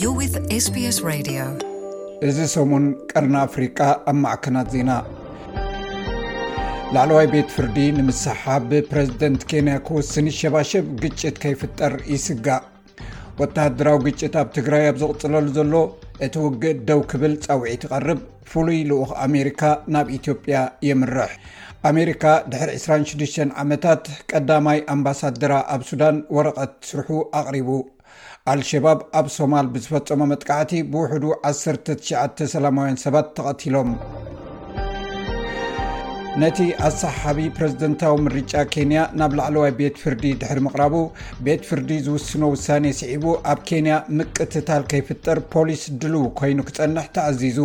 You're with SBS Radio. እዚ ሰሙን ቀርኒ ኣፍሪቃ ኣብ ማዕከናት ዜና ላዕለዋይ ቤት ፍርዲ ንምስሓብ ፕረዚደንት ኬንያ ክወስን ይሸባሸብ ግጭት ከይፍጠር ይስጋእ ወተሃደራዊ ግጭት ኣብ ትግራይ ኣብ ዝቕፅለሉ ዘሎ እቲ ውግእ ደው ክብል ፃውዒት ይቐርብ ፍሉይ ልኡኽ ኣሜሪካ ናብ ኢትዮጵያ የምርሕ ኣሜሪካ ድሕሪ 26 ዓመታት ቀዳማይ ኣምባሳደራ ኣብ ሱዳን ወረቐት ስርሑ ኣቕሪቡ ኣልሸባብ ኣብ ሶማል ብዝፈፀሞ መጥቃዕቲ ብውሕዱ 19 ሰላማውያን ሰባት ተቐቲሎም ነቲ ኣሰሓሓቢ ፕረዚደንታዊ ምርጫ ኬንያ ናብ ላዕለዋይ ቤት ፍርዲ ድሕሪ ምቕራቡ ቤት ፍርዲ ዝውስኖ ውሳኔ ስዒቡ ኣብ ኬንያ ምቅትታል ከይፍጠር ፖሊስ ድልው ኮይኑ ክፀንሕ ተኣዚዙ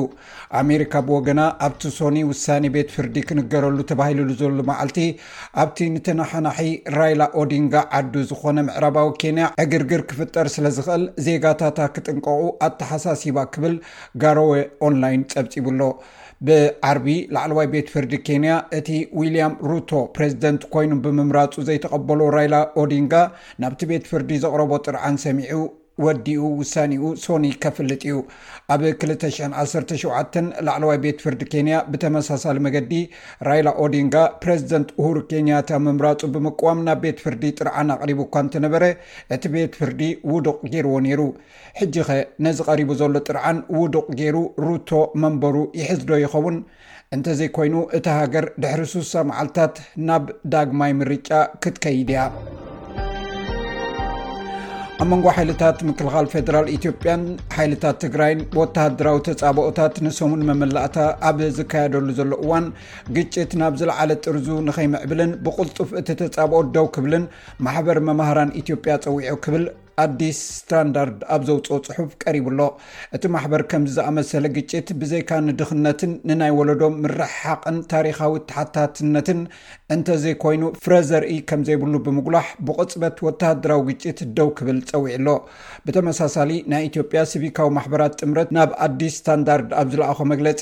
ኣሜሪካ ብወገና ኣብቲ ሶኒ ውሳኔ ቤት ፍርዲ ክንገረሉ ተባሂልሉ ዘሉ መዓልቲ ኣብቲ ንተናሓናሒ ራይላ ኦዲንጋ ዓዱ ዝኾነ ምዕራባዊ ኬንያ ዕግርግር ክፍጠር ስለ ዝኽእል ዜጋታታ ክጥንቀቑ ኣተሓሳሲባ ክብል ጋሮወ ኦንላይን ፀብፂቡ ኣሎ ብዓርቢ ላዕለዋይ ቤት ፍርዲ ኬንያ እቲ ዊልያም ሩቶ ፕሬዚደንት ኮይኑ ብምምራፁ ዘይተቐበሎ ራይላ ኦዲንጋ ናብቲ ቤት ፍርዲ ዘቕረቦ ጥርዓን ሰሚዑ ወዲኡ ውሳኔኡ ሶኒ ከፍልጥ እዩ ኣብ 217 ላዕለዋይ ቤት ፍርዲ ኬንያ ብተመሳሳሊ መገዲ ራይላ ኦዲንጋ ፕሬዚደንት ኡሁር ኬንያታ ምምራፁ ብምቅዋም ናብ ቤት ፍርዲ ጥርዓን ኣቕሪቡ እኳ እንተነበረ እቲ ቤት ፍርዲ ውዱቕ ገይርዎ ነይሩ ሕጂኸ ነዚ ቀሪቡ ዘሎ ጥርዓን ውዱቕ ጌሩ ሩቶ መንበሩ ይሕዝዶ ይኸውን? እንተዘይኮይኑ እታ ሃገር ድሕሪ ሱሳ መዓልታት ናብ ዳግማይ ምርጫ ክትከይድ እያ። ኣብ መንጎ ሓይልታት ምክልኻል ፌደራል ኢትዮጵያን ሓይልታት ትግራይን ወተሃደራዊ ተፃብኦታት ንሰሙን መመላእታ ኣብ ዝካየደሉ ዘሎ እዋን ግጭት ናብ ዝለዓለ ጥርዙ ንኸይምዕብልን ብቕልጡፍ እቲ ተፃብኦ ደው ክብልን ማሕበር መማህራን ኢትዮጵያ ፀዊዑ ክብል ኣዲስ ስታንዳርድ ኣብ ዘውፅኦ ፅሑፍ ቀሪቡ ኣሎ። እቲ ማሕበር ከምዚ ዝኣመሰለ ግጭት ብዘይካ ንድኽነትን ንናይ ወለዶ ምርሕሓቕን ታሪኻዊ ተሓታትነትን እንተዘይኮይኑ ፍረ ዘርኢ ከምዘይብሉ ብምጉላሕ ብቕፅበት ወተሃደራዊ ግጭት ደው ክብል ፀዊዑ ኣሎ። ብተመሳሳሊ ናይ ኢትዮጵያ ሲቪካዊ ማሕበራት ጥምረት ናብ ኣዲስ ስታንዳርድ ኣብ ዝለኣኾ መግለፂ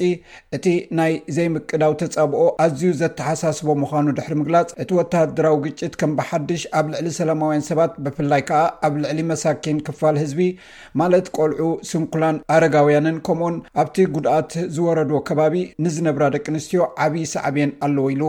እቲ ናይ ዘይምቅዳው ተጻብኦ ኣዝዩ ዘተሓሳስቦ ምዃኑ ድሕሪ ምግላጽ፣ እቲ ወተሃደራዊ ግጭት ከም ብሓድሽ ኣብ ልዕሊ ሰላማውያን ሰባት ብፍላይ ከኣ ኣብ ልዕሊ መሳኪን ክፋል ህዝቢ ማለት ቆልዑ፣ ስንኩላን፣ ኣረጋውያንን ከምኡውን ኣብቲ ጉድኣት ዝወረዶ ከባቢ ንዝነብራ ደቂ ኣንስትዮ ዓቢ ሳዕቤን ኣለዎ ኢሉ።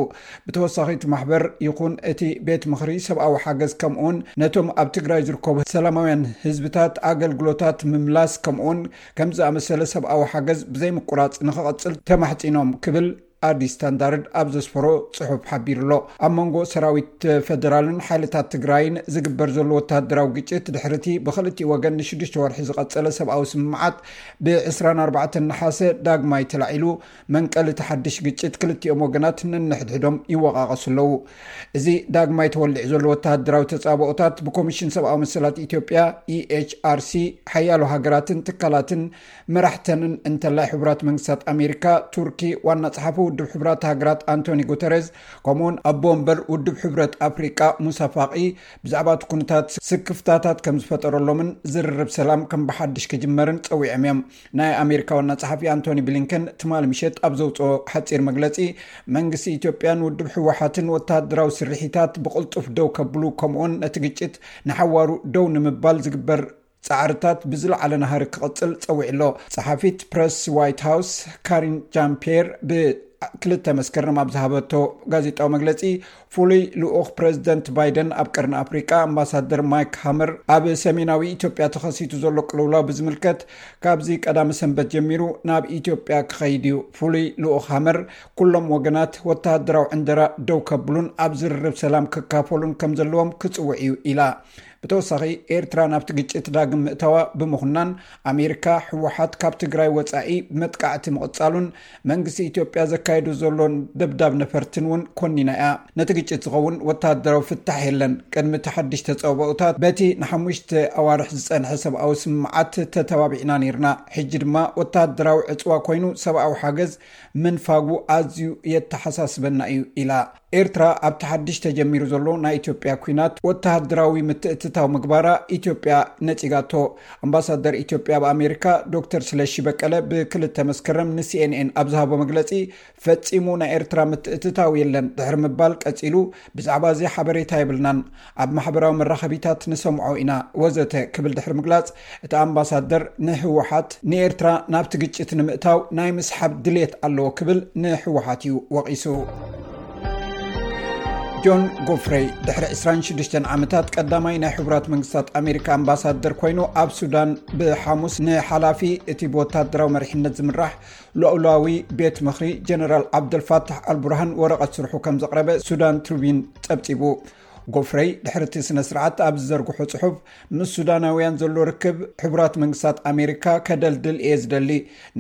ብተወሳኺ እቲ ማሕበር ይኹን እቲ ቤት ምኽሪ ሰብኣዊ ሓገዝ ከምኡውን ነቶም ኣብ ትግራይ ዝርከቡ ሰላማውያን ህዝብታት ኣገልግሎታት ምምላስ ከምኡውን ከምዚ ዝኣመሰለ ሰብኣዊ ሓገዝ ብዘይምቁራፅ ንክቐፅል ተማሕፂኖም ክብል ኣዲስ ስታንዳርድ ኣብ ዘስፈሮ ፅሑፍ ሓቢሩ ኣሎ ኣብ መንጎ ሰራዊት ፌደራልን ሓይልታት ትግራይን ዝግበር ዘሎ ወተሃደራዊ ግጭት ድሕርቲ ብክልቲኡ ወገን ንሽዱሽተ ወርሒ ዝቐፀለ ሰብኣዊ ስምምዓት ብ 24 ነሓሰ ዳግማይ ተላዒሉ መንቀሊ እቲ ሓድሽ ግጭት ክልቲኦም ወገናት ነንሕድሕዶም ይወቓቐሱ ኣለዉ። እዚ ዳግማይ ተወሊዑ ዘሎ ወተሃደራዊ ተፃብኦታት ብኮሚሽን ሰብኣዊ መሰላት ኢትዮጵያ ኢኤችኣርሲ ሓያሎ ሃገራትን ትካላትን መራሕተንን እንተላይ ሕቡራት መንግስታት ኣሜሪካ ቱርኪ ዋና ፀሓፊ ውድብ ሕብራት ሃገራት ኣንቶኒ ጉተሬዝ ከምኡውን ኣቦ ወንበር ውድብ ሕብረት ኣፍሪቃ ሙሳ ፋቂ ብዛዕባ እቲ ኩነታት ስክፍታታት ከም ዝፈጠረሎምን ዝርርብ ሰላም ከም ብሓድሽ ክጅመርን ፀዊዖም እዮም። ናይ ኣሜሪካ ዋና ጸሓፊ ኣንቶኒ ብሊንከን ትማል ምሸት ኣብ ዘውፅኦ ሓፂር መግለፂ መንግስቲ ኢትዮጵያን ውድብ ሕወሓትን ወተሃደራዊ ስርሒታት ብቕልጡፍ ደው ከብሉ ከምኡውን ነቲ ግጭት ንሓዋሩ ደው ንምባል ዝግበር ፃዕርታት ብዝለዓለ ናሃሪ ክቕፅል ፀዊዑ ኣሎ ፀሓፊት ፕረስ ዋይት ሃውስ ካሪን ጃምፒር ብክልተ መስከርም ኣብ ዝሃበቶ ጋዜጣዊ መግለፂ ፍሉይ ልኡኽ ፕረዚደንት ባይደን ኣብ ቀርኒ ኣፍሪቃ ኣምባሳደር ማይክ ሃመር ኣብ ሰሜናዊ ኢትዮጵያ ተኸሲቱ ዘሎ ቅልውላው ብዝምልከት ካብዚ ቀዳሚ ሰንበት ጀሚሩ ናብ ኢትዮጵያ ክኸይድ እዩ ፍሉይ ልኡኽ ሃመር ኩሎም ወገናት ወተሃደራዊ ዕንደራ ደው ከብሉን ኣብ ዝርርብ ሰላም ክካፈሉን ከም ዘለዎም ክፅውዕ እዩ ኢላ ብተወሳኺ ኤርትራ ናብቲ ግጭት ዳግም ምእታዋ ብምኹናን ኣሜሪካ ህወሓት ካብ ትግራይ ወፃኢ መጥቃዕቲ ምቕፃሉን መንግስቲ ኢትዮጵያ ዘካየዱ ዘሎን ደብዳብ ነፈርትን እውን ኮኒና እያ። ነቲ ግጭት ዝኸውን ወተሃደራዊ ፍታሕ የለን። ቅድሚ እቲ ሓድሽ ተጻብኦታት በቲ ንሓሙሽተ ኣዋርሕ ዝጸንሐ ሰብኣዊ ስምምዓት ተተባቢዕና ነይርና። ሕጂ ድማ ወተሃደራዊ ዕጽዋ ኮይኑ ሰብኣዊ ሓገዝ ምንፋጉ ኣዝዩ የተሓሳስበና እዩ ኢላ። ኤርትራ ኣብቲ ሓድሽ ተጀሚሩ ዘሎ ናይ ኢትዮጵያ ኩናት ወተሃደራዊ ምትእትታው ምግባራ ኢትዮጵያ ነጺጋቶ። ኣምባሳደር ኢትዮጵያ ኣብ ኣሜሪካ ዶክተር ስለሺ በቀለ ብክልተ መስከረም ንሲኤንኤን ኣብ ዝሃቦ መግለጺ ፈጺሙ ናይ ኤርትራ ምትእትታው የለን ድሕሪ ምባል ቀጺሉ ብዛዕባ እዚ ሓበሬታ የብልናን ኣብ ማሕበራዊ መራኸቢታት ንሰምዖ ኢና ወዘተ ክብል ድሕሪ ምግላፅ እቲ ኣምባሳደር ንህወሓት ንኤርትራ ናብቲ ግጭት ንምእታው ናይ ምስሓብ ድልት ኣለዎ ክብል ንህወሓት እዩ ወቒሱ ጆን ጎፍረይ ድሕሪ 26 ዓመታት ቀዳማይ ናይ ሕቡራት መንግስታት ኣሜሪካ ኣምባሳደር ኮይኑ ኣብ ሱዳን ብሓሙስ ንሓላፊ እቲ ብወታደራዊ መሪሕነት ዝምራሕ ሉኣላዊ ቤት ምኽሪ ጀነራል ዓብደልፋታሕ ኣልቡርሃን ወረቐት ስርሑ ከም ዘቕረበ ሱዳን ትሩቢን ፀብፂቡ ጎፍረይ ድሕሪ እቲ ስነ ስርዓት ኣብ ዝዘርግሑ ፅሑፍ ምስ ሱዳናውያን ዘሎ ርክብ ሕቡራት መንግስታት ኣሜሪካ ከደልድል እየ ዝደሊ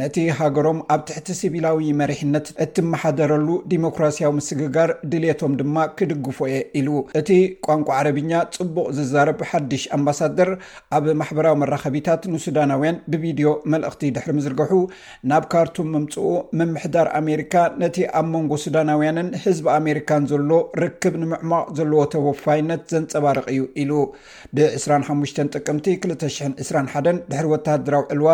ነቲ ሃገሮም ኣብ ትሕቲ ሲቪላዊ መሪሕነት እትመሓደረሉ ዲሞክራሲያዊ ምስግጋር ድልቶም ድማ ክድግፎ እየ ኢሉ እቲ ቋንቋ ዓረብኛ ፅቡቕ ዝዛረብ ሓድሽ ኣምባሳደር ኣብ ማሕበራዊ መራኸቢታት ንሱዳናውያን ብቪድዮ መልእኽቲ ድሕሪ ምዝርግሑ ናብ ካርቱም ምምፅኡ ምምሕዳር ኣሜሪካ ነቲ ኣብ መንጎ ሱዳናውያንን ህዝቢ ኣሜሪካን ዘሎ ርክብ ንምዕሟቕ ዘለዎ ተወፋይነት ዘንፀባርቕ እዩ ኢሉ ብ25 ጥቅምቲ 221 ድሕሪ ወተሃደራዊ ዕልዋ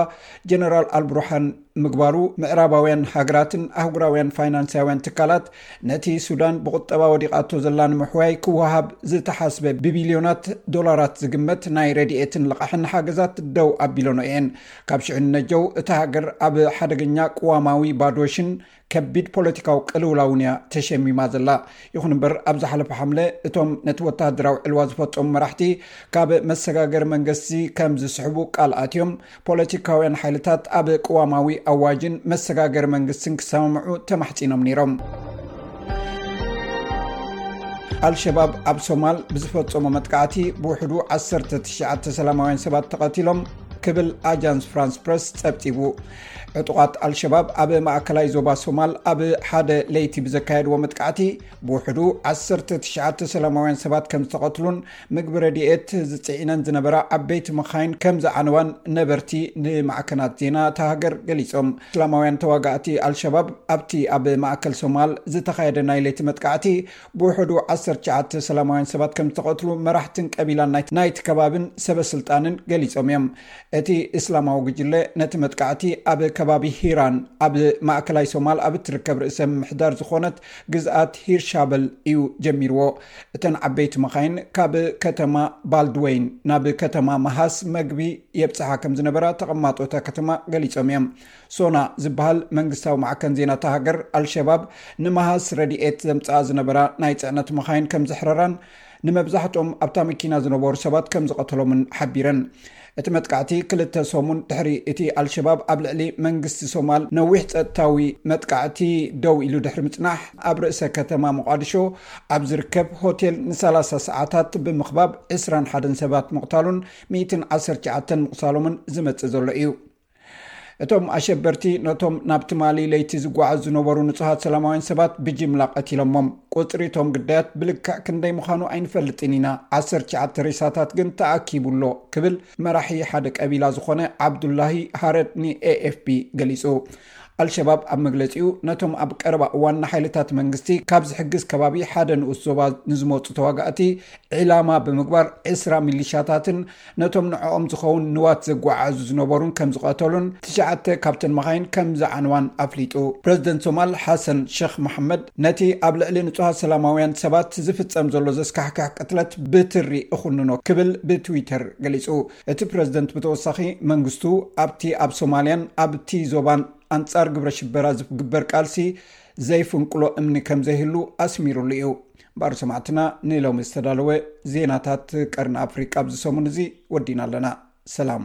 ጀነራል ኣልብሩሃን ምግባሩ ምዕራባውያን ሃገራትን ኣህጉራውያን ፋይናንስያውያን ትካላት ነቲ ሱዳን ብቁጠባ ወዲቓቶ ዘላ ንምሕዋይ ክወሃብ ዝተሓስበ ብቢልዮናት ዶላራት ዝግመት ናይ ረድኤትን ልቓሕን ሓገዛት ደው ኣቢሎኖ እየን ካብ ሽዑ ነጀው እታ ሃገር ኣብ ሓደገኛ ቅዋማዊ ባዶሽን ከቢድ ፖለቲካዊ ቅልውላ እውን እያ ተሸሚማ ዘላ ይኹን እምበር ኣብ ዝሓለፈ ሓምለ እቶም ነቲ ወተሃደራዊ ዕልዋ ዝፈፀሙ መራሕቲ ካብ መሰጋገሪ መንግስቲ ከም ዝስሕቡ ቃል ኣትዮም ፖለቲካውያን ሓይልታት ኣብ ቅዋማዊ ኣዋጅን መሰጋገሪ መንግስትን ክሰማምዑ ተማሕፂኖም ነይሮም ኣልሸባብ ኣብ ሶማል ብዝፈፀሞ መጥቃዕቲ ብውሕዱ 19 ሰላማውያን ሰባት ተቐቲሎም ክብል ኣጃንስ ፍራንስ ፕረስ ፀብፂቡ ዕጡቓት ኣልሸባብ ኣብ ማእከላይ ዞባ ሶማል ኣብ ሓደ ለይቲ ብዘካየድዎ መጥቃዕቲ ብውሕዱ 19 ሰላማውያን ሰባት ከም ዝተቐትሉን ምግቢ ረድኤት ዝፅዒነን ዝነበራ ዓበይቲ መኻይን ከም ዝዓነዋን ነበርቲ ንማዕከናት ዜና እታ ሃገር ገሊፆም እስላማውያን ተዋጋእቲ ኣልሸባብ ኣብቲ ኣብ ማእከል ሶማል ዝተኻየደ ናይ ለይቲ መጥቃዕቲ ብውሕዱ 19 ሰላማውያን ሰባት ከም ዝተቐትሉ መራሕትን ቀቢላን ናይቲ ከባብን ሰበስልጣንን ገሊፆም እዮም እቲ እስላማዊ ጉጅለ ነቲ መጥቃዕቲ ኣብ ከባቢ ሂራን ኣብ ማእከላይ ሶማል ኣብ እትርከብ ርእሰ ምምሕዳር ዝኾነት ግዝኣት ሂርሻበል እዩ ጀሚርዎ። እተን ዓበይቲ መኻይን ካብ ከተማ ባልድወይን ናብ ከተማ መሃስ መግቢ የብጽሓ ከም ዝነበራ ተቐማጦ እታ ከተማ ገሊጾም እዮም። ሶና ዝበሃል መንግስታዊ ማዕከን ዜና እታ ሃገር ኣልሸባብ ንመሃስ ረድኤት ዘምጽኣ ዝነበራ ናይ ጽዕነት መኻይን ከም ዘሕረራን ንመብዛሕቶም ኣብታ መኪና ዝነበሩ ሰባት ከም ዝቐተሎምን ሓቢረን። እቲ መጥቃዕቲ ክልተ ሰሙን ድሕሪ እቲ ኣልሸባብ ኣብ ልዕሊ መንግስቲ ሶማል ነዊሕ ጸጥታዊ መጥቃዕቲ ደው ኢሉ ድሕሪ ምጽናሕ ኣብ ርእሰ ከተማ መቋድሾ ኣብ ዝርከብ ሆቴል ንሰላሳ ሰዓታት ብምኽባብ ዕስራን ሓደን ሰባት ምቕታሉን ሚእትን ዓሰርተ ሸዓተን ምቑሳሎምን ዝመጽእ ዘሎ እዩ። እቶም ኣሸበርቲ ነቶም ናብ ትማሊ ለይቲ ዝጓዓዙ ዝነበሩ ንጹሃት ሰላማውያን ሰባት ብጅምላ ቀቲሎሞም። ቁጽሪ እቶም ግዳያት ብልክዕ ክንደይ ምዃኑ ኣይንፈልጥን ኢና፣ ዓሰርተ ትሽዓተ ሬሳታት ግን ተኣኪቡ ኣሎ ክብል መራሒ ሓደ ቀቢላ ዝኾነ ዓብዱላሂ ሃረድ ንኤኤፍፒ ገሊጹ። ኣልሸባብ ኣብ መግለጺኡ ነቶም ኣብ ቀረባ እዋን ንሓይልታት መንግስቲ ካብ ዝሕግዝ ከባቢ ሓደ ንኡስ ዞባ ንዝመጹ ተዋጋእቲ ዒላማ ብምግባር ዕስራ ሚሊሻታትን ነቶም ንዕኦም ዝኸውን ንዋት ዘጓዓዙ ዝነበሩን ከም ዝቐተሉን ትሽዓተ ካብተን መኻይን ከም ዝዓንዋን ኣፍሊጡ። ፕረዚደንት ሶማል ሓሰን ሸኽ መሓመድ ነቲ ኣብ ልዕሊ ንጹሃት ሰላማውያን ሰባት ዝፍጸም ዘሎ ዘስካሕክሕ ቅትለት ብትሪ እኹንኖ ክብል ብትዊተር ገሊጹ። እቲ ፕረዚደንት ብተወሳኺ መንግስቱ ኣብቲ ኣብ ሶማልያን ኣብቲ ዞባን ኣንጻር ግብረ ሽበራ ዝግበር ቃልሲ ዘይፍንቅሎ እምኒ ከም ዘይህሉ ኣስሚሩሉ እዩ። ባር ሰማዕትና ንሎሚ ዝተዳለወ ዜናታት ቀርኒ ኣፍሪቃ ኣብዚ ሰሙን እዚ ወዲና ኣለና ሰላም